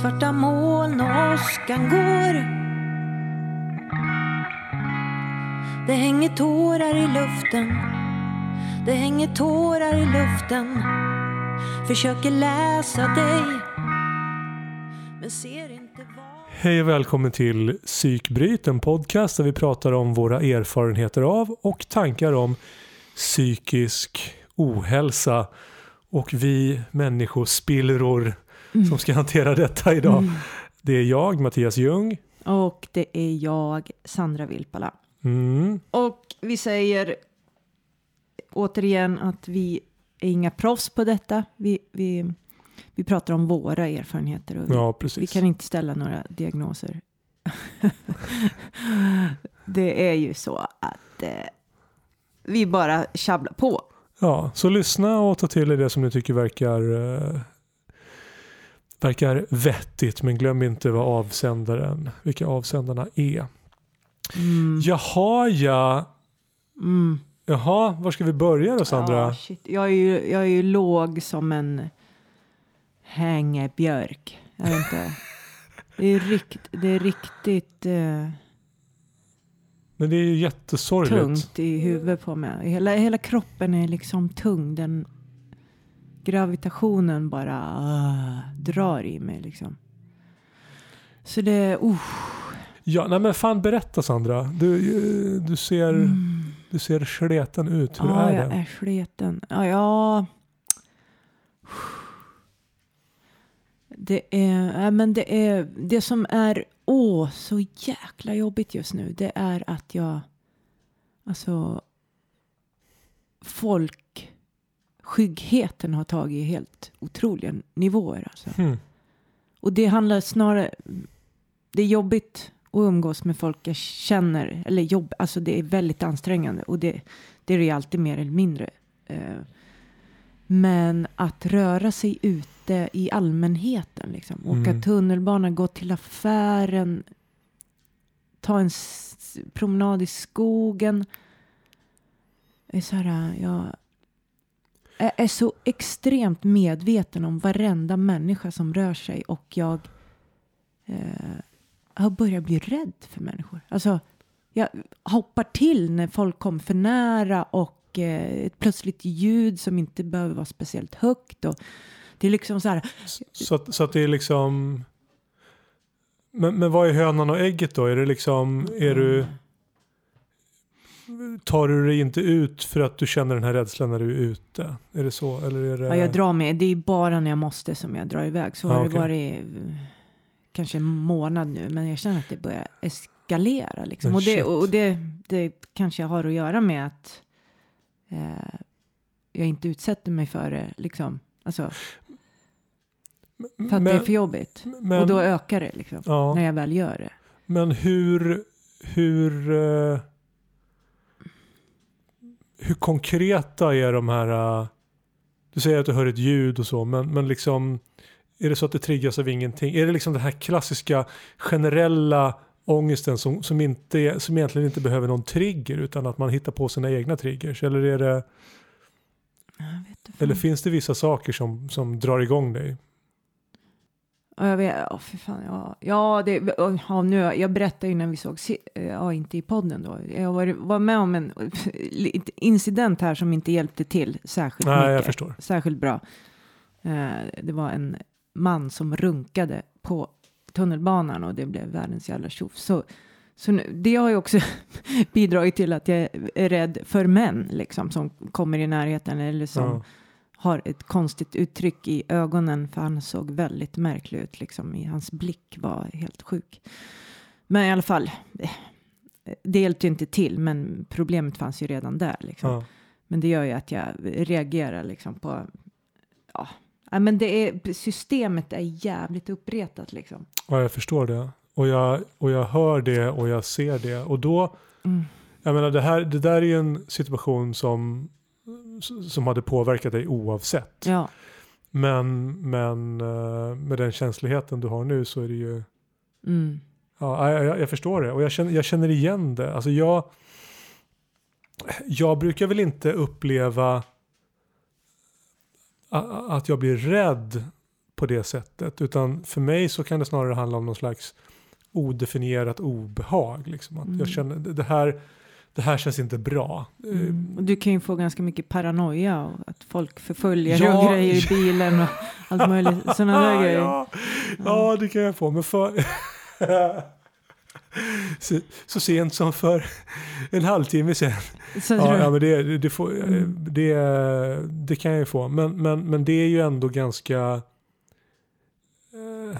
Svarta moln och åskan går. Det hänger tårar i luften. Det hänger tårar i luften. Försöker läsa dig Men ser inte vad Hej och välkommen till Psykbryt, en podcast där vi pratar om våra erfarenheter av och tankar om psykisk ohälsa. Och vi människospillror. Mm. som ska hantera detta idag. Det är jag, Mattias Ljung. Och det är jag, Sandra Vilpala. Mm. Och vi säger återigen att vi är inga proffs på detta. Vi, vi, vi pratar om våra erfarenheter och vi, Ja, vi kan inte ställa några diagnoser. det är ju så att eh, vi bara tjabblar på. Ja, så lyssna och ta till er det som ni tycker verkar, eh, verkar vettigt. Men glöm inte vad avsändaren, vilka avsändarna är. Mm. Jaha, ja. Mm. Jaha, var ska vi börja då Sandra? Shit. Jag, är ju, jag är ju låg som en hängebjörk. Jag vet inte. Det är, rikt, det är riktigt eh, Men det är ju jättesorgligt. tungt i huvudet på mig. Hela, hela kroppen är liksom tung. Den gravitationen bara ah, drar i mig liksom. Så det, uh, Ja, nej men fan berätta Sandra. Du, du, ser, du ser sleten ut. Hur Mm. ja, är jag det? är sliten. Ja, ja. Det är, ja, men det är, det som är, åh, så jäkla jobbigt just nu, det är att jag, alltså, folkskyggheten har tagit helt otroliga nivåer alltså. Hmm. Och det handlar snarare, det är jobbigt att umgås med folk jag känner, eller jobb, alltså det är väldigt ansträngande och det, det är det alltid mer eller mindre. Eh, Men att röra sig ute i allmänheten, liksom, åka Mm. tunnelbana, gå till affären, ta en promenad i skogen. Det är så här, jag är är så extremt medveten om varenda människa som rör sig och jag eh, har börjat bli rädd för människor. Alltså, jag hoppar till när folk kommer för nära och eh, ett plötsligt ljud som inte behöver vara speciellt högt. Och det är liksom så här, Så, att, så att det är liksom... Men, men vad är hönan och ägget då? Är det liksom... Är du... Tar du dig inte ut för att du känner den här rädslan när du är ute? Är det så? Eller är det... ja, jag drar mig, det är bara när jag måste som jag drar iväg. Så Ja, har det okej. varit eh, kanske en månad nu, men jag känner att det börjar eskalera. Liksom. Men Och, det, och det, det kanske har att göra med att eh, jag inte utsätter mig för det. Liksom. Alltså, för att det är för jobbigt. men, och då ökar det liksom, ja, när jag väl gör det. men hur... Hur... eh, hur konkreta är de här... eh, du säger att du hör ett ljud och så, men, men liksom... Är det så att det triggas av ingenting? Är det liksom den här klassiska generella ångesten som, som, inte, som egentligen inte behöver någon trigger utan att man hittar på sina egna triggers? Eller, är det, eller finns det vissa saker som, som drar igång dig? Ja, jag vet, ja, för fan, ja, ja, det, ja nu, jag berättade ju när vi såg, se- ja, inte i podden då, jag var, var med om en incident här som inte hjälpte till särskilt Nej, jag mycket, förstår. särskilt bra. Eh, det var en man som runkade på tunnelbanan och det blev världens jävla tjoff. Så, så nu, det har ju också bidragit till att jag är rädd för män liksom, som kommer i närheten eller som Ja. Har ett konstigt uttryck i ögonen för han såg väldigt märklig ut liksom i hans blick var helt sjuk. Men i alla fall, det hjälpte ju inte till men problemet fanns ju redan där liksom. Ja. Men det gör ju att jag reagerar liksom på, ja, Ja, men det är, systemet är jävligt uppretat liksom. ja, jag förstår det. Och jag, och jag hör det och jag ser det. Och då, Mm. jag menar det, här, det där är ju en situation som, som hade påverkat dig oavsett. Ja, Men, men eh, med den känsligheten du har nu så är det ju, mm. ja, jag, jag, förstår det. Och jag känner, jag känner igen det. Alltså jag, jag brukar väl inte uppleva att jag blir rädd på det sättet. Utan för mig så kan det snarare handla om någon slags odefinierat obehag. Liksom. Att Mm. Jag känner det här, det här känns inte bra. Mm. Och du kan ju få ganska mycket paranoia och att folk förföljer Ja. och grejer i bilen och allt möjligt. Sådana där grejer. ja. ja, det kan jag få. Men för... så, så sent som för en halvtimme sedan. Så Ja, ja men det, det, får, Mm. det, det kan jag ju få. Men, men, men det är ju ändå ganska... eh,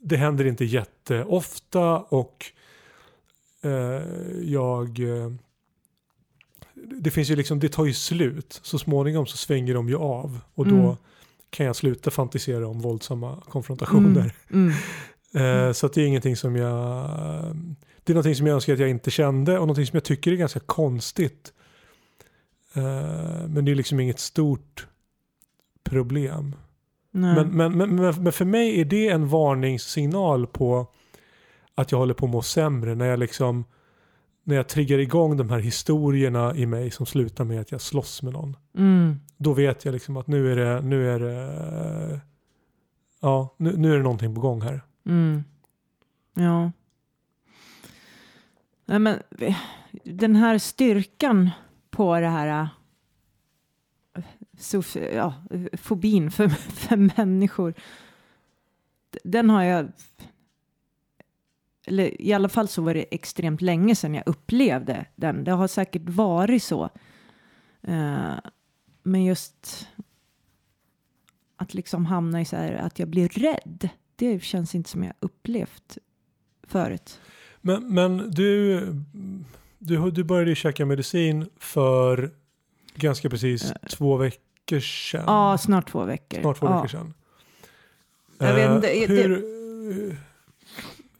det händer inte jätteofta och eh, jag... eh, det finns ju liksom, det tar ju slut. Så småningom så svänger de ju av. Och då Mm. kan jag sluta fantisera om våldsamma konfrontationer. Mm. Eh, Så att det är ingenting som jag... Det är någonting som jag önskar att jag inte kände och någonting som jag tycker är ganska konstigt. Eh, Men det är liksom inget stort problem. Men, men, men men för mig är det en varningssignal på att jag håller på att må sämre. När jag liksom när jag triggar igång de här historierna i mig som slutar med att jag slåss med någon. Mm. Då vet jag liksom att nu är det, nu är det, ja, nu, nu är det någonting på gång här. Mm. Ja. Nej, men den här styrkan på det här så, ja, fobin för, för människor. Den har jag eller i alla fall så var det extremt länge sedan jag upplevde den. Det har säkert varit så. Eh, men just att liksom hamna i så här att jag blir rädd. Det känns inte som jag upplevt förut. Men, men du, du, du började ju käka medicin för ganska precis Eh. två veckor sedan. Ja, snart två veckor. Snart två ja. veckor sedan. Jag Eh, inte, det- hur,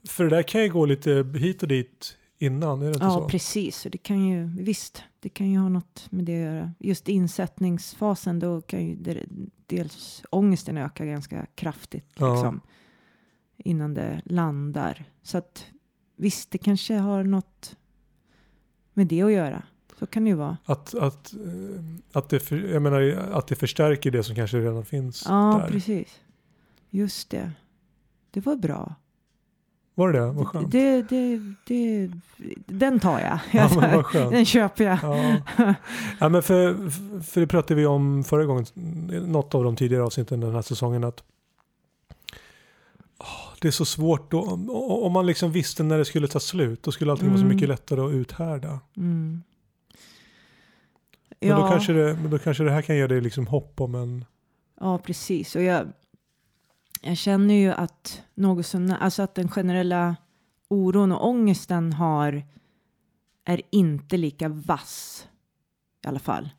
för det där kan ju gå lite hit och dit innan, är det inte Ja, så? precis. Och det kan ju, visst, det kan ju ha något med det att göra. Just insättningsfasen, då kan ju det, dels ångesten öka ganska kraftigt. Ja. Liksom, innan det landar. Så att visst, det kanske har något med det att göra. Så kan det ju vara. Att, att, eh, att, det för, jag menar, att det förstärker det som kanske redan finns Ja, där. precis. Just det. Det var bra. Var det det? Vad skönt. Det, det, det, den tar jag. Ja, den köper jag. Ja. ja, men för, för det pratade vi om förra gången, något av de tidigare avsnitten den här säsongen, att åh, det är så svårt då, om, man liksom visste när det skulle ta slut, då skulle allting vara så Mm. mycket lättare att uthärda. Mm. Men, då kanske det, men då kanske det här kan ge dig liksom hopp om en... Ja, precis. Och jag, jag känner ju att något sån, alltså att den generella oron och ångesten har är inte lika vass i alla fall.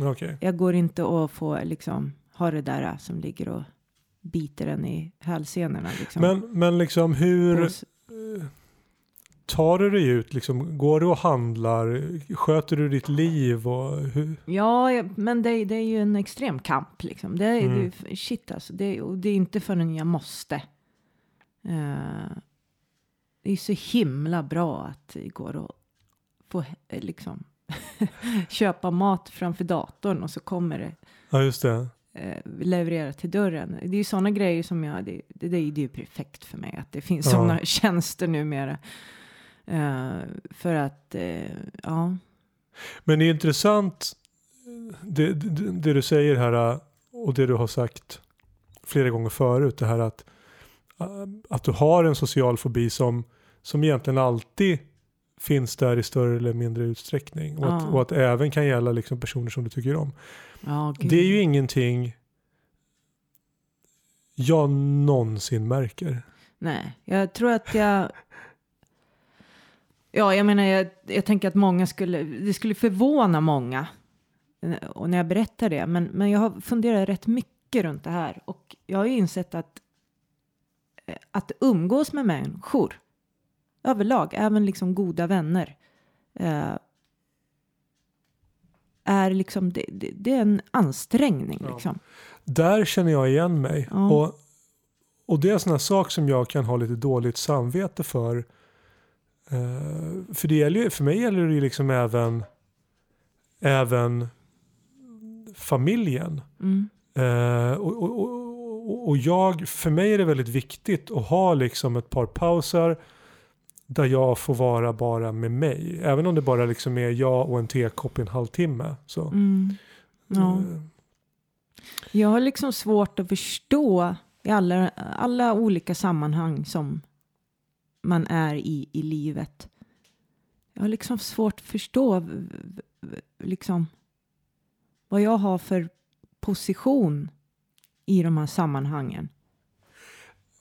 Okej. Jag går inte att få liksom ha det där som ligger och biter en i hälsenorna. Liksom. Men, men liksom hur tar du dig ut? Liksom, går du och handlar? Sköter du ditt liv? Och hur? Ja, men det, det är ju en extrem kamp liksom. Det är Mm. ju shit alltså. Det, och det är inte förrän jag måste. Eh, det är så himla bra att det går att få eh, liksom köpa mat framför datorn och så kommer det Ja, just det. eh, levererat till dörren. Det är ju sådana grejer som jag, det, det, det är ju perfekt för mig att det finns Ja. sådana tjänster numera. Eh, för att, eh, ja. Men det är intressant det, det, det du säger här äh, och det du har sagt flera gånger förut. Det här att, att du har en social fobi som, som egentligen alltid finns där i större eller mindre utsträckning. Och, att, Ja. och att även kan gälla liksom personer som du tycker om. ja. Det är ju ingenting jag någonsin märker. Nej, jag tror att jag... Ja, jag menar, jag, jag tänker att många skulle... Det skulle förvåna många eh, och när jag berättar det. Men, men jag har funderat rätt mycket runt det här och jag har ju insett att eh, att umgås med människor överlag, även liksom goda vänner, eh, är liksom det, det, det är en ansträngning. Ja. Liksom. Där känner jag igen mig. Ja. Och, och det är en sån här sak som jag kan ha lite dåligt samvete för. Eh, för, det gäller, för mig gäller det ju liksom även, även familjen. Mm. Eh, och, och, och, och jag, för mig är det väldigt viktigt att ha liksom ett par pauser där jag får vara bara med mig. Även om det bara liksom är jag och en tekopp i en halvtimme. Så. Mm. Ja. Eh, Jag har liksom svårt att förstå i alla, alla olika sammanhang som man är i i livet. Jag har liksom svårt att förstå liksom vad jag har för position i de här sammanhangen.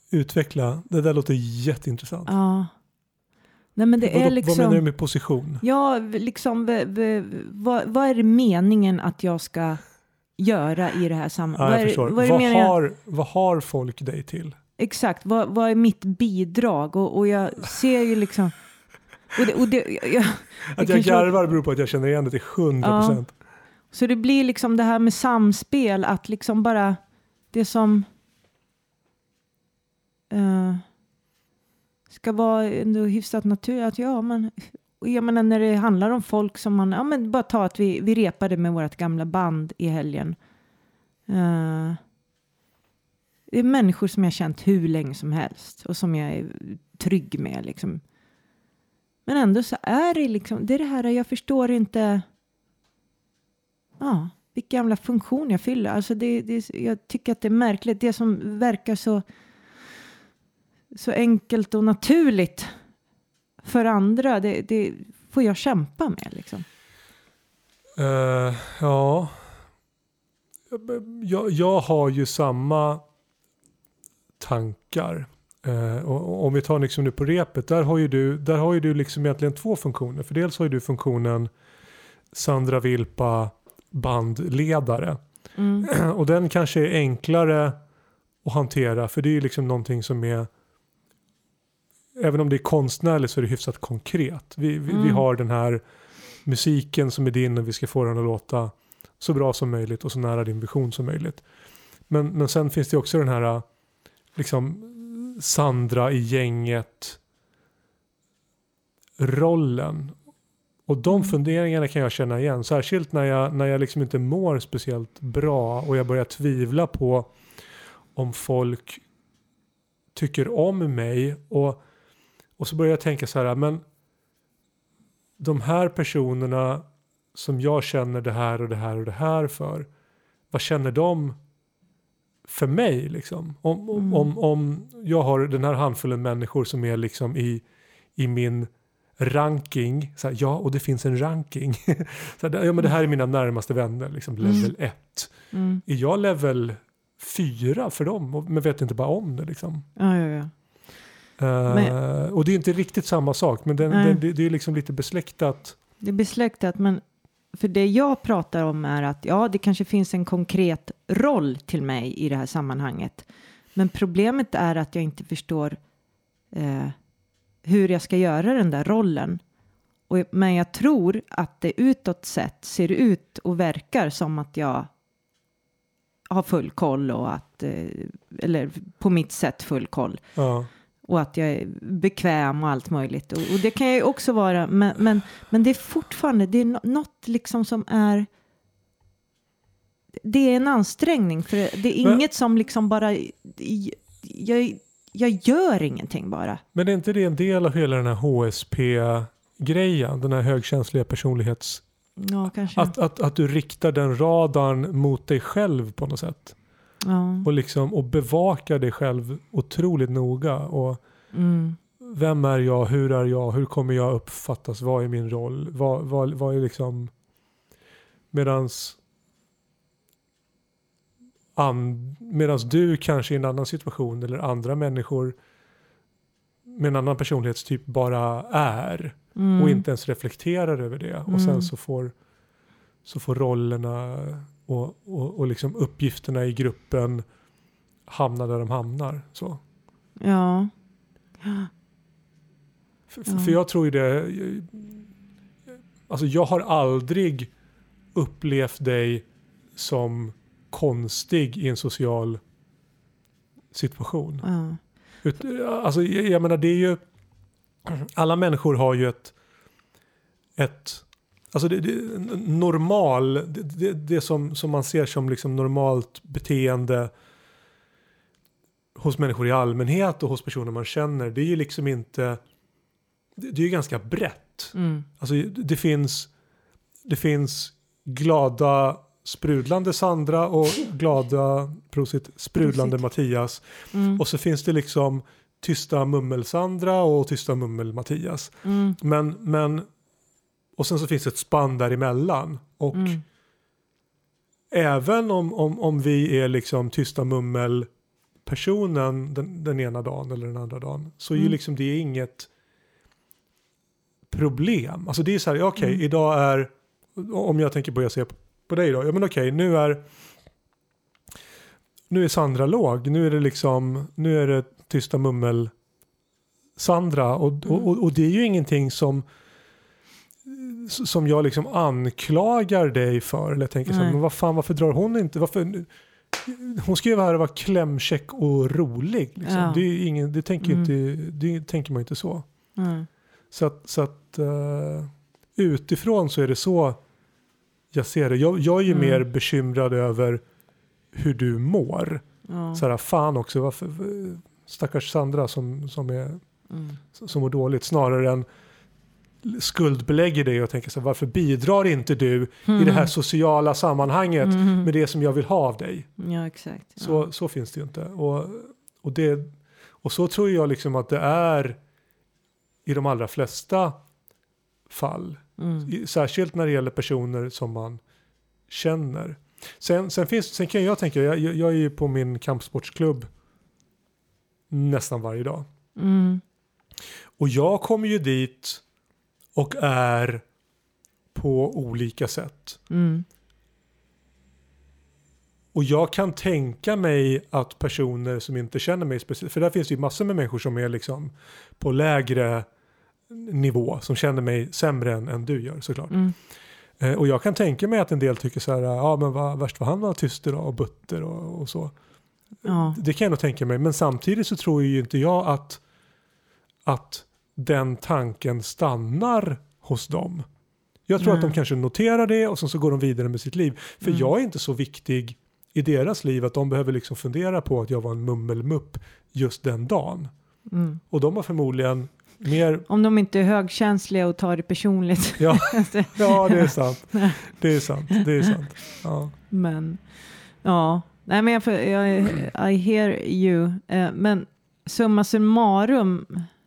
utveckla, det där låter jätteintressant. Ja. Nej men det vad, är vad liksom. menar du med position? Ja, liksom vad, vad är det meningen att jag ska göra i det här Ja, sammanhanget? jag vad, är, vad är Vad, har, vad har folk dig till? Exakt, vad, vad är mitt bidrag? Och, och jag ser ju liksom... Och det, och det, jag, jag, Att jag garvar beror på att jag känner igen det till 100%. så det blir liksom det här med samspel, att liksom bara det som eh, ska vara ändå hyfsat naturligt. Att ja, men, jag menar när det handlar om folk som man, ja men bara ta att vi, vi repade med vårt gamla band i helgen. Eh, det är människor som jag känt hur länge som helst och som jag är trygg med liksom. Men ändå så är det liksom, det är det här, jag förstår inte Ja, vilken jävla funktion jag fyller. Alltså det, det, jag tycker att det är märkligt. Det som verkar så, så enkelt och naturligt för andra, det, det får jag kämpa med. Liksom. Uh, ja. Jag, jag har ju samma tankar. Eh, och, om vi tar liksom nu på repet, där har ju du, där har ju du liksom egentligen två funktioner. För dels har ju du funktionen Sandra Vilpa bandledare. Mm. Och den kanske är enklare att hantera för det är ju liksom någonting som är Även om det är konstnärligt så är det hyfsat konkret. Vi, vi, vi Mm. har den här musiken som är din och vi ska få den att låta så bra som möjligt och så nära din vision som möjligt. Men, men sen finns det också den här liksom Sandra i gänget rollen. Och de Mm. funderingarna kan jag känna igen. Särskilt när jag, när jag liksom inte mår speciellt bra och jag börjar tvivla på om folk tycker om mig. Och, och så börjar jag tänka så här, men de här personerna som jag känner det här och det här och det här för. Vad känner de för mig liksom? Om, Mm. om, om jag har den här handfullen människor som är liksom i, i min ranking. Så här, ja, och det finns en ranking. så här, ja, men det här är mina närmaste vänner, liksom level 1. Mm. Är jag level 4 för dem? Men vet inte bara om det liksom. Ja, ja, ja. Eh, och det är inte riktigt samma sak, men den, den, det, det är liksom lite besläktat. Det är besläktat, men för det jag pratar om är att ja, det kanske finns en konkret roll till mig i det här sammanhanget. Men problemet är att jag inte förstår eh, hur jag ska göra den där rollen. Och, men jag tror att det utåt sett ser ut och verkar som att jag har full koll och att, eh, eller på mitt sätt full koll Ja och att jag är bekväm och allt möjligt. Och, och det kan jag ju också vara, men, men, men det är fortfarande, det är nå- något liksom som är det är en ansträngning för det är Men- inget som liksom bara jag, jag gör ingenting bara. Men är inte det en del av hela den här HSP-grejen? Den här högkänsliga personlighets... Ja, kanske. Att, att, att du riktar den radarn mot dig själv på något sätt. Ja. Och, liksom, och bevakar dig själv otroligt noga. Och Mm. vem är jag? Hur är jag? Hur kommer jag uppfattas? Vad är min roll? Vad, vad, vad är liksom... Medans... An, medans du kanske i en annan situation eller andra människor med en annan personlighetstyp bara är Mm. och inte ens reflekterar över det. Och Mm. sen så får, så får rollerna och, och, och liksom uppgifterna i gruppen hamna där de hamnar. Så. Ja. För, Ja. för jag tror ju det, alltså jag har aldrig upplevt dig som konstig i en social situation. ja. Ut, alltså, jag, jag menar det är ju, alla människor har ju ett, ett Alltså det, det, normal, det, det, som, som man ser som liksom normalt beteende hos människor i allmänhet och hos personer man känner, det är ju liksom inte, det, det är ju ganska brett. Mm. Alltså det finns, det finns glada sprudlande Sandra och glada prosit, sprudlande Prosit. Mattias. Mm. Och så finns det liksom tysta mummel-Sandra och tysta mummel-Mattias. Mm. Men, men, och sen så finns det ett spann däremellan. Och Mm. även om, om, om vi är liksom tysta mummel personen den, den ena dagen eller den andra dagen så är ju Mm. liksom det inget problem. Alltså det är så här, okej, Mm. idag är, om jag tänker på jag ser på, på dig då, ja men okej, nu är nu är Sandra låg, nu är det liksom, nu är det tysta mummel Sandra och, Mm. och, och, och det är ju ingenting som som jag liksom anklagar dig för. Eller jag tänker så här, men vad fan varför drar hon inte, varför, hon ska ju vara här och vara klämkäck och rolig. Liksom. Ja. Det, är ingen, det, tänker Mm. inte, det tänker man inte så. Mm. Så att, så att eh, utifrån så är det så jag ser det. Jag, jag är ju Mm. mer bekymrad över hur du mår. Ja. Så här, fan också, varför, stackars Sandra som, som, är, Mm. som mår dåligt. Snarare än skuldbelägger dig och tänker så här, varför bidrar inte du i det här sociala sammanhanget Mm. med det som jag vill ha av dig? Ja, exakt. Ja. Så, så finns det ju inte. Och, och, det, och så tror jag liksom att det är i de allra flesta fall. Mm. Särskilt när det gäller personer som man känner. Sen, sen, finns, sen kan jag tänka, jag, jag jag är ju på min kampsportsklubb nästan varje dag. Mm. Och jag kommer ju dit och är på olika sätt. Mm. Och jag kan tänka mig att personer som inte känner mig speciellt, för där finns det ju massor med människor som är liksom på lägre nivå, som känner mig sämre än, än du gör såklart. Mm. Eh, och jag kan tänka mig att en del tycker så här, ja men vad värst vad han var tyst idag och butter och, och så. Ja. Det kan jag nog tänka mig, men samtidigt så tror ju inte jag att, att den tanken stannar hos dem. Jag tror att de Nej. kanske noterar det och sen så går de vidare med sitt liv. För Mm. jag är inte så viktig i deras liv att de behöver liksom fundera på att jag var en mummelmupp just den dagen. Mm. Och de har förmodligen mer, Om de inte är högkänsliga och tar det personligt. ja, ja det är sant. Det är sant, det är sant. Ja. Men ja, nej men jag, jag I hear you. Eh, men summa summarum,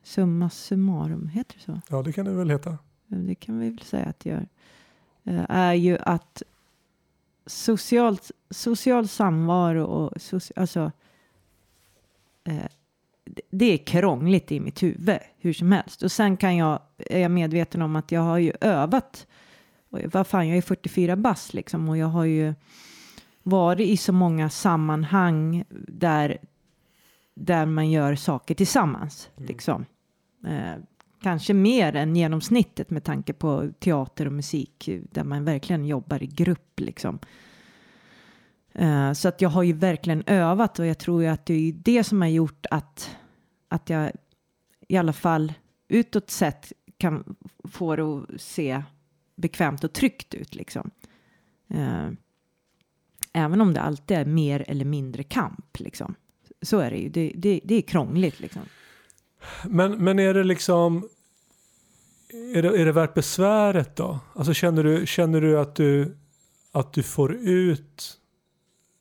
summa summarum, heter det så? ja, det kan det väl heta. Det kan vi väl säga att det gör. Eh, är ju att socialt, social samvaro och soci, alltså eh, det- det är krångligt i mitt huvud hur som helst. Och sen kan jag, är jag medveten om att jag har ju övat. Och vad fan, jag är 44 bass liksom och jag har ju varit i så många sammanhang där, där man gör saker tillsammans. Mm. Liksom. Eh, kanske mer än genomsnittet med tanke på teater och musik där man verkligen jobbar i grupp liksom. Eh, så att jag har ju verkligen övat och jag tror ju att det är det som har gjort att, att jag i alla fall utåt sett kan få det att se bekvämt och tryggt ut liksom. Eh, även om det alltid är mer eller mindre kamp liksom. Så är det ju. Det, det, det är krångligt liksom. Men, men är det liksom är det, är det värt besväret då? Alltså känner du, känner du att du att du får ut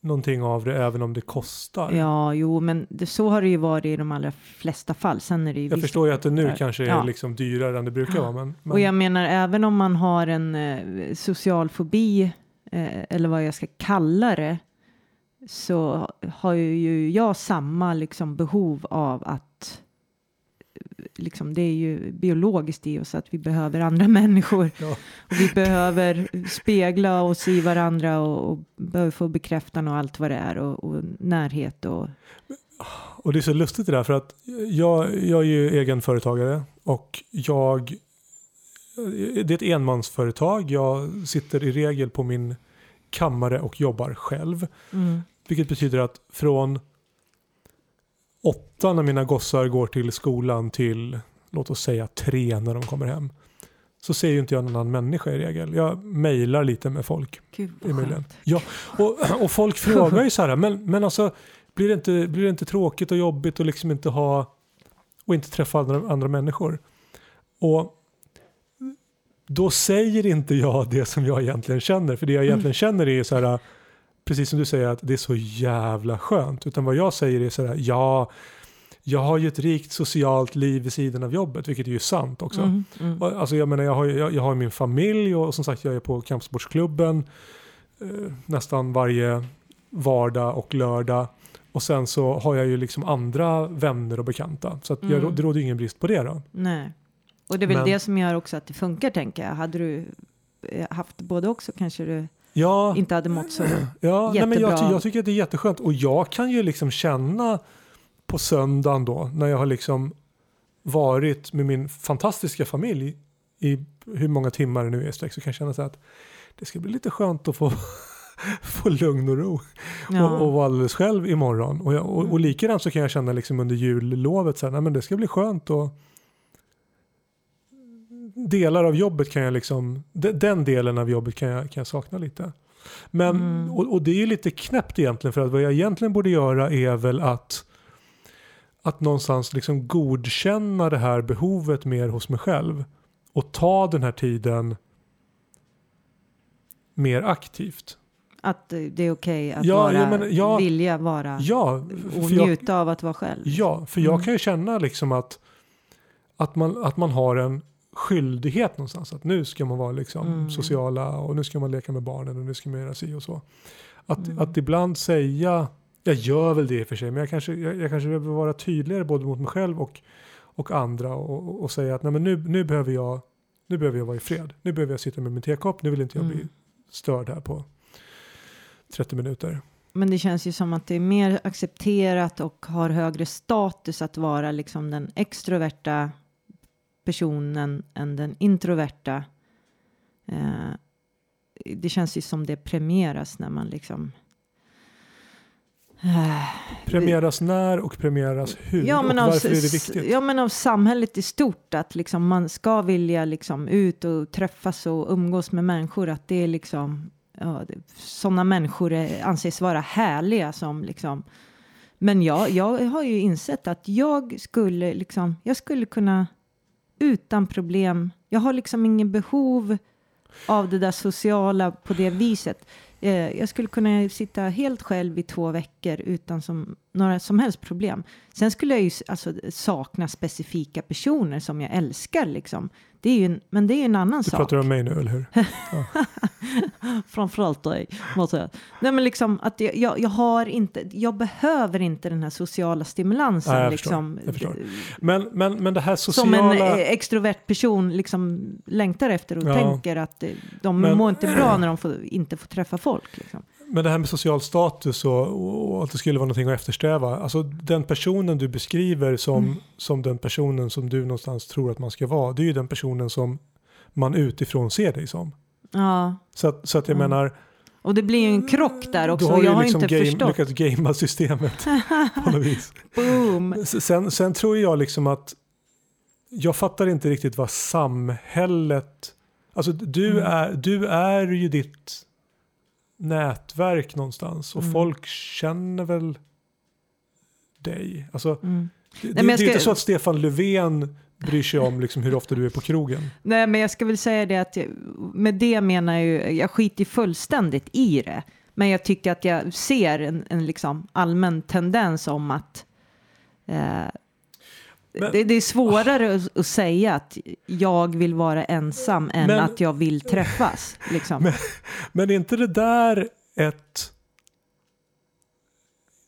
någonting av det även om det kostar? Ja, jo, men det, så har det ju varit i de allra flesta fall. Sen är det ju Jag förstår ju att det nu där. kanske är Ja. liksom dyrare än det brukar vara. Men, men Och jag menar även om man har en eh, social fobi eh, eller vad jag ska kalla det så har ju jag samma liksom behov av att liksom det är ju biologiskt i oss att vi behöver andra människor Ja. och vi behöver spegla oss i varandra och, och behöver få bekräftan och allt vad det är och, och närhet och Och det är så lustigt det där för att jag, jag är ju egen företagare och jag det är ett enmansföretag. Jag sitter i regel på min kammare och jobbar själv. mm, Vilket betyder att från åtta när mina gossar går till skolan till låt oss säga tre när de kommer hem. så ser ju inte jag någon annan människa i regel. Jag mejlar lite med folk. Gud vad. Ja, och, och folk frågar ju så här, men, men alltså blir det, inte, blir det inte tråkigt och jobbigt och liksom inte ha och inte träffa andra, andra människor? Och då säger inte jag det som jag egentligen känner, för det jag egentligen känner är så här, precis som du säger att det är så jävla skönt, utan vad jag säger är så här, ja, jag har ju ett rikt socialt liv vid sidan av jobbet, vilket är ju sant också. Mm, mm. Och, Alltså jag menar, jag har, jag, jag har min familj och som sagt jag är på kampsportsklubben eh, nästan varje vardag och lördag. Och sen så har jag ju liksom andra vänner och bekanta. Så jag, Mm. det råder ju ingen brist på det då. Nej. Och det är väl Men- det som gör också att det funkar tänker jag. Hade du eh, haft både också kanske du Ja, inte hade mått så. ja nej, men jag, jättebra. jag tycker att det är jätteskönt. Och jag kan ju liksom känna på söndagen då när jag har liksom varit med min fantastiska familj i hur många timmar det nu är sträck så kan jag känna så att det ska bli lite skönt att få, få lugn och ro. Ja. och, och vara alldeles själv imorgon. Och, jag, och, och likadant så kan jag känna liksom under jullovet så här, nej men det ska bli skönt och delar av jobbet kan jag liksom, de- den delen av jobbet kan jag, kan jag sakna lite. Men, Mm. och, och det är ju lite knäppt egentligen för att vad jag egentligen borde göra är väl att att någonstans liksom godkänna det här behovet mer hos mig själv och ta den här tiden mer aktivt. Att det är okej att Ja, vara, ja, men jag- vilja vara Ja, och för jag, njuta av att vara själv. Ja, för jag Mm. kan ju känna liksom att, att, man, att man har en skyldighet någonstans. Att nu ska man vara liksom Mm. sociala och nu ska man leka med barnen och nu ska man göra si och så. Att, Mm. att ibland säga, jag gör väl det i och för sig, men jag kanske, jag, jag kanske behöver vara tydligare både mot mig själv och, och andra och, och, och säga att nej, men nu, nu, behöver jag, nu behöver jag vara i fred. Nu behöver jag sitta med min tekopp, nu vill inte jag bli Mm. störd här på 30 minuter. Men det känns ju som att det är mer accepterat och har högre status att vara liksom den extroverta personen än den introverta. Eh, det känns ju som det premieras när man liksom eh, Premieras när och premieras hur Ja men, och av, varför är det viktigt? ja men av samhället i stort att liksom man ska vilja liksom ut och träffas och umgås med människor att det är liksom ja, sådana människor är, anses vara härliga som liksom men jag, jag har ju insett att jag skulle liksom jag skulle kunna utan problem. Jag har liksom ingen behov av det där sociala på det viset. Eh, jag skulle kunna sitta helt själv i två veckor utan som, några som helst problem. Sen skulle jag ju alltså, sakna specifika personer som jag älskar. Liksom. Det är ju en, men det är ju en annan Du sak. pratar om mig nu, eller hur? Framförallt dig. måste jag. Nej, men liksom att jag, jag, jag har inte, jag behöver inte den här sociala stimulansen. Nej, jag förstår. liksom, Jag förstår. Men, men, men det här Som sociala... en eh, extrovert person liksom längtar efter och Ja. tänker att eh, de Men- mår inte bra när de får, inte får träffa folk. Liksom. Men det här med social status och, och att det skulle vara någonting att eftersträva. Alltså den personen du beskriver som, Mm. som den personen som du någonstans tror att man ska vara. Det är ju den personen som man utifrån ser dig som. Ja. Så att, så att jag Mm. menar, Och det blir ju en krock där du också. har jag ju har liksom inte game, förstått. lyckats gamea systemet på något vis. Boom. Sen, sen tror jag liksom att jag fattar inte riktigt vad samhället, alltså du, Mm. är, du är ju ditt nätverk någonstans och Mm. folk känner väl dig. Alltså, Mm. det, jag det är inte ska- så att Stefan Löfven bryr sig om liksom hur ofta du är på krogen. Nej, men jag ska väl säga det att jag, med det menar jag ju, jag skiter fullständigt i det. Men jag tycker att jag ser en, en liksom allmän tendens om att eh, Men- det, det är svårare att, att säga att jag vill vara ensam än Men- att jag vill träffas. Liksom. Men- Men är inte det där ett...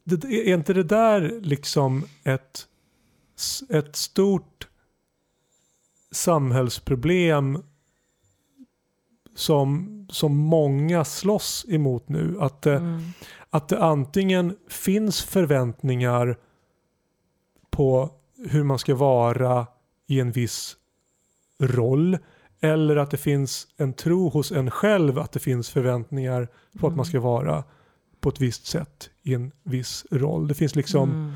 Det, är inte det där liksom ett, ett stort samhällsproblem som, som många slåss emot nu? Att, det- Mm. att det antingen finns förväntningar på hur man ska vara i en viss roll eller att det finns en tro hos en själv att det finns förväntningar på att man ska vara på ett visst sätt i en viss roll. Det finns liksom, Mm.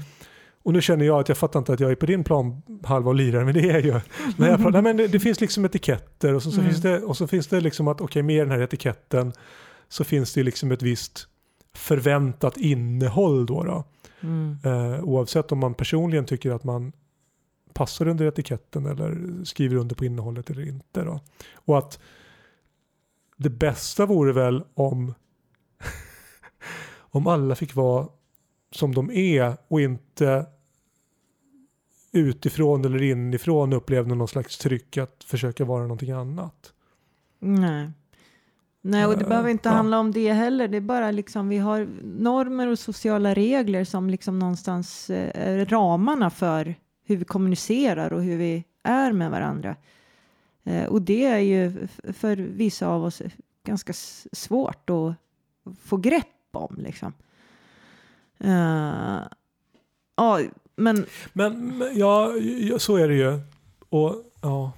Och nu känner jag att jag fattar inte att jag är på din plan halva och lirar, men det är ju... När jag pratar, nej, men det, det finns liksom etiketter och så, så Mm. finns det, och så finns det liksom att okej med den här etiketten så finns det liksom ett visst förväntat innehåll då. då. Mm. Eh, oavsett om man personligen tycker att man passar under etiketten eller skriver under på innehållet eller inte. Då. Och att det bästa vore väl om, om alla fick vara som de är och inte utifrån eller inifrån upplevde någon slags tryck att försöka vara någonting annat. Nej. Nej, och det Eh, behöver inte ja. handla om det heller. Det är bara liksom vi har normer och sociala regler som liksom någonstans eh, är ramarna för hur vi kommunicerar och hur vi är med varandra. Eh, och det är ju för vissa av oss ganska svårt att få grepp om liksom. Eh, Ja, men Men ja, så är det ju. Och, ja.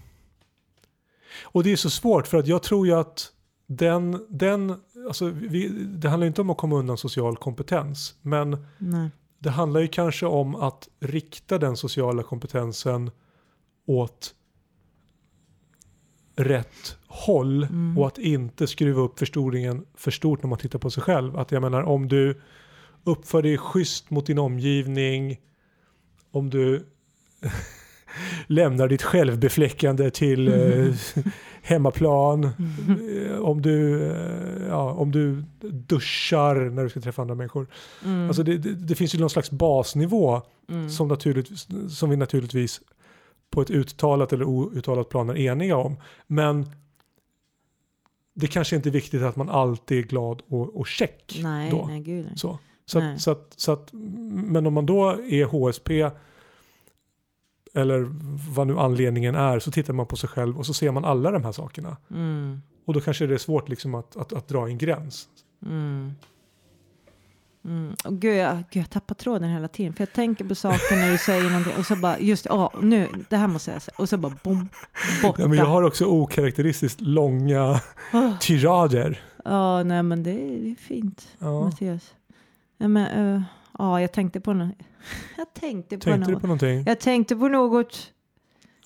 och det är så svårt för att jag tror ju att den, den alltså vi, det handlar inte om att komma undan social kompetens. Men nej. det handlar ju kanske om att rikta den sociala kompetensen åt rätt håll Mm. och att inte skruva upp förstoringen för stort när man tittar på sig själv. Att jag menar om du uppför dig schysst mot din omgivning, om du lämnar ditt självbefläckande till eh, hemmaplan, eh, om, du, eh, ja, om du duschar när du ska träffa andra människor. Mm. Alltså det, det, det finns ju någon slags basnivå Mm. som, naturligtvis, som vi naturligtvis på ett uttalat eller outtalat plan är eniga om. Men det kanske inte är viktigt att man alltid är glad och, och check. nej, då. nej, gud. Så. Så, att, så, att, så att, men om man då är HSP eller vad nu anledningen är så tittar man på sig själv och så ser man alla de här sakerna. Mm. Och då kanske det är svårt liksom att, att, att dra en gräns. Mm. Mm. Och gud, jag, gud, jag tappar tråden hela tiden. För jag tänker på saker när du säger någonting och så bara, just ja, nu, det här måste jag säga. Och så bara bom, borta. Ja, men jag har också okaraktäristiskt långa Åh. tirader. Ja, nej men det är, det är fint, Ja. Mattias. Ja, men, eh, ja, jag tänkte på något. Jag tänkte på Tänkte du något. på någonting? Jag tänkte på något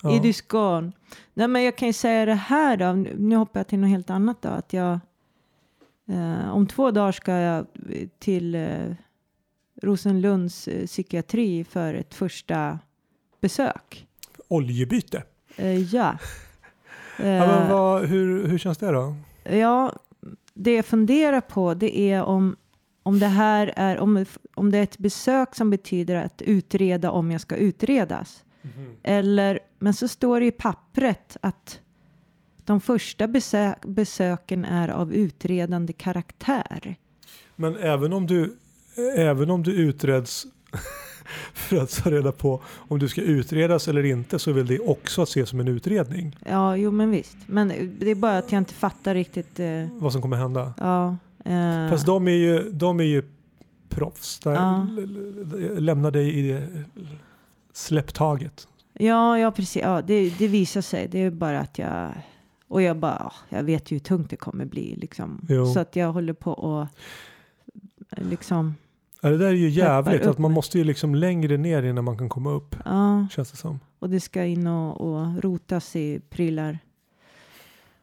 Ja. i diskan. Nej, men jag kan ju säga det här då. Nu hoppar jag till något helt annat då. Att jag, eh, om två dagar ska jag till eh, Rosenlunds eh, psykiatri för ett första besök. Oljebyte. Eh, ja. Ja, men Eh, vad, hur, hur känns det då? Ja, det jag funderar på det är om, om det här är om, om det är ett besök som betyder att utreda om jag ska utredas. Eller, men så står det i pappret att de första besök, besöken är av utredande karaktär. Men även om du, även om du utreds för att ta reda på om du ska utredas eller inte så vill det också ses som en utredning. Ja, jo men visst. Men det är bara att jag inte fattar riktigt. Eh, Vad som kommer hända. ja, eh, Fast de är ju, de är ju proffs. Där, l- Lämna dig i det släpptaget. Ja, ja precis. Ja, det, det visar sig. Det är bara att jag... Och jag bara, ja, jag vet ju hur tungt det kommer bli liksom. Jo. Så att jag håller på och liksom, Ja, det där är ju jävligt. Att man måste ju liksom längre ner innan man kan komma upp. ja, Känns det som. och det ska in och, och rotas i prylar.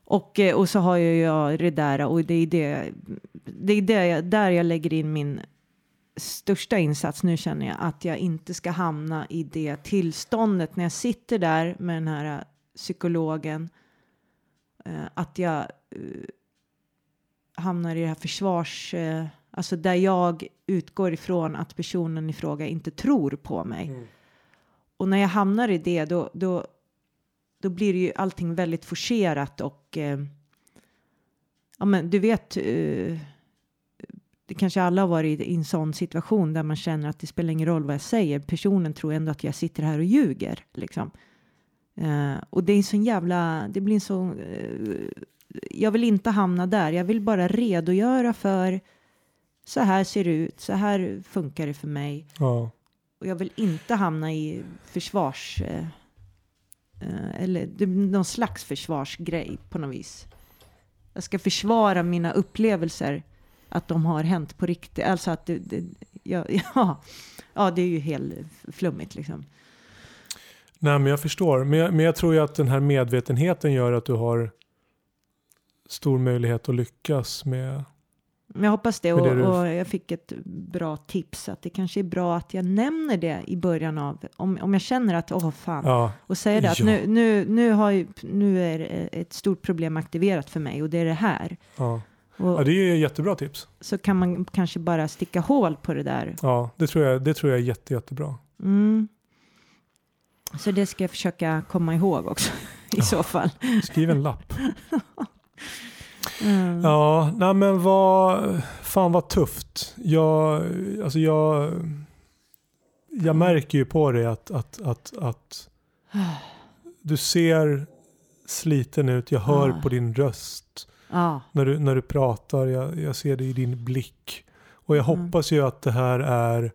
Och, eh, och så har ju jag det där och det är det, det är det jag, där jag lägger in min största insats nu känner jag att jag inte ska hamna i det tillståndet när jag sitter där med den här eh, psykologen eh, att jag hamnar i det här försvars alltså där jag utgår ifrån att personen i fråga inte tror på mig. Och när jag hamnar i det då, då, då blir ju allting väldigt forcerat och eh, ja men du vet eh, det kanske alla har varit i en sån situation där man känner att det spelar ingen roll vad jag säger. Personen tror ändå att jag sitter här och ljuger liksom. Eh, och det är en sån jävla, det blir en sån, eh, jag vill inte hamna där. Jag vill bara redogöra för så här ser det ut, så här funkar det för mig. Ja. Och jag vill inte hamna i försvars... Eh, eller det blir någon slags försvarsgrej på något vis. Jag ska försvara mina upplevelser. Att de har hänt på riktigt. Alltså att det, det, ja, ja, ja, det är ju helt flummigt liksom. Nej, men jag förstår. Men jag, men jag tror ju att den här medvetenheten gör att du har stor möjlighet att lyckas med... Men jag hoppas det och, det och jag fick ett bra tips att det kanske är bra att jag nämner det i början av, om, om jag känner att åh fan, Ja, och säger det att Ja. nu, nu, nu, har ju, nu är ett stort problem aktiverat för mig och det är det här. ja. Och ja, det är jättebra tips. så kan man kanske bara sticka hål på det där. Ja, det tror jag, det tror jag är jätte, jättebra. Mm. Så det ska jag försöka komma ihåg också i så fall. Skriv en lapp. Mm. Ja, nej men vad, fan vad tufft. Jag, alltså jag, jag märker ju på dig att, att, att, att du ser sliten ut. Jag hör Ah. på din röst Ja, när du, när du pratar. Jag, jag ser det i din blick. Och jag Mm. hoppas ju att det här är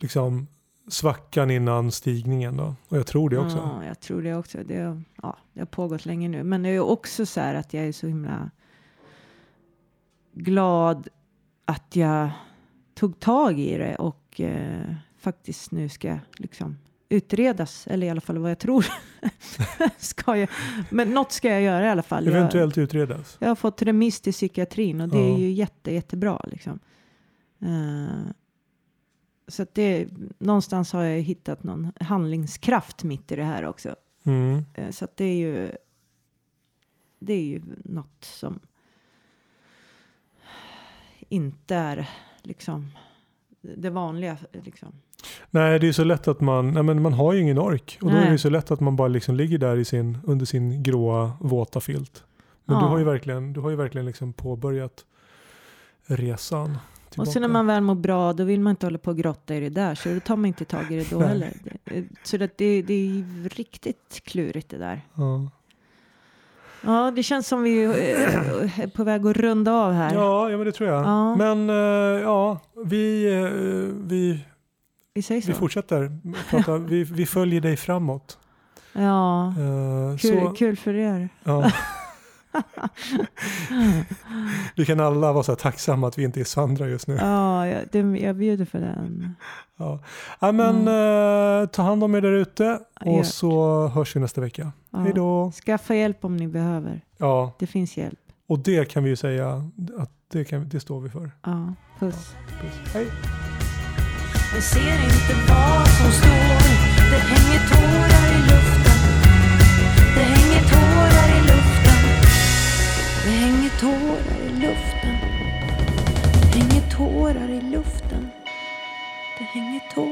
liksom svackan innan stigningen då. Och jag tror det också. Ja, jag tror det också. Det, har- ja, det har pågått länge nu. Men det är också så här att jag är så himla glad att jag tog tag i det och eh, faktiskt nu ska liksom utredas, eller i alla fall vad jag tror. ska jag, men något ska jag göra i alla fall. Jag, Eventuellt utredas. jag har fått remiss till psykiatrin och det Ja. är ju jätte, jättebra liksom. Eh, så att det, någonstans har jag hittat någon handlingskraft mitt i det här också. Mm. Eh, Så att det är ju det är ju något som inte är liksom det vanliga liksom. Nej, det är så lätt att man, nej men man har ju ingen ork. Och då är Nej. det så lätt att man bara liksom ligger där i sin, under sin gråa våta filt. Men du Ja. har ju verkligen, du har ju verkligen liksom påbörjat resan. Och Tillbaka. sen när man väl mår bra då vill man inte hålla på och grotta i det där så då tar man inte tag i det då heller. Det- Så det, det, det är riktigt klurigt det där. ja. Ja, det känns som vi eh, är på väg att runda av här. Ja, ja, men det tror jag. Ja. Men eh, ja, vi, eh, vi, Vi vi fortsätter prata. vi, vi följer dig framåt. Ja, Eh, kul, så, kul för er. ja. Vi kan alla vara så tacksamma att vi inte är Sandra just nu. Ja, jag, det, jag bjuder för den. Ja. Ja, men eh, ta hand om er där ute och Ja. så hörs vi nästa vecka. Ja. Hej då! Skaffa hjälp om ni behöver. Ja, Det finns hjälp. och det kan vi ju säga att det, kan, det står vi för. Ja, puss. Puss. Hej! Men ser inte vad som står Det hänger tårar i luften Det hänger tårar det hänger tårar i luften. Det hänger tårar i luften. Det hänger tårar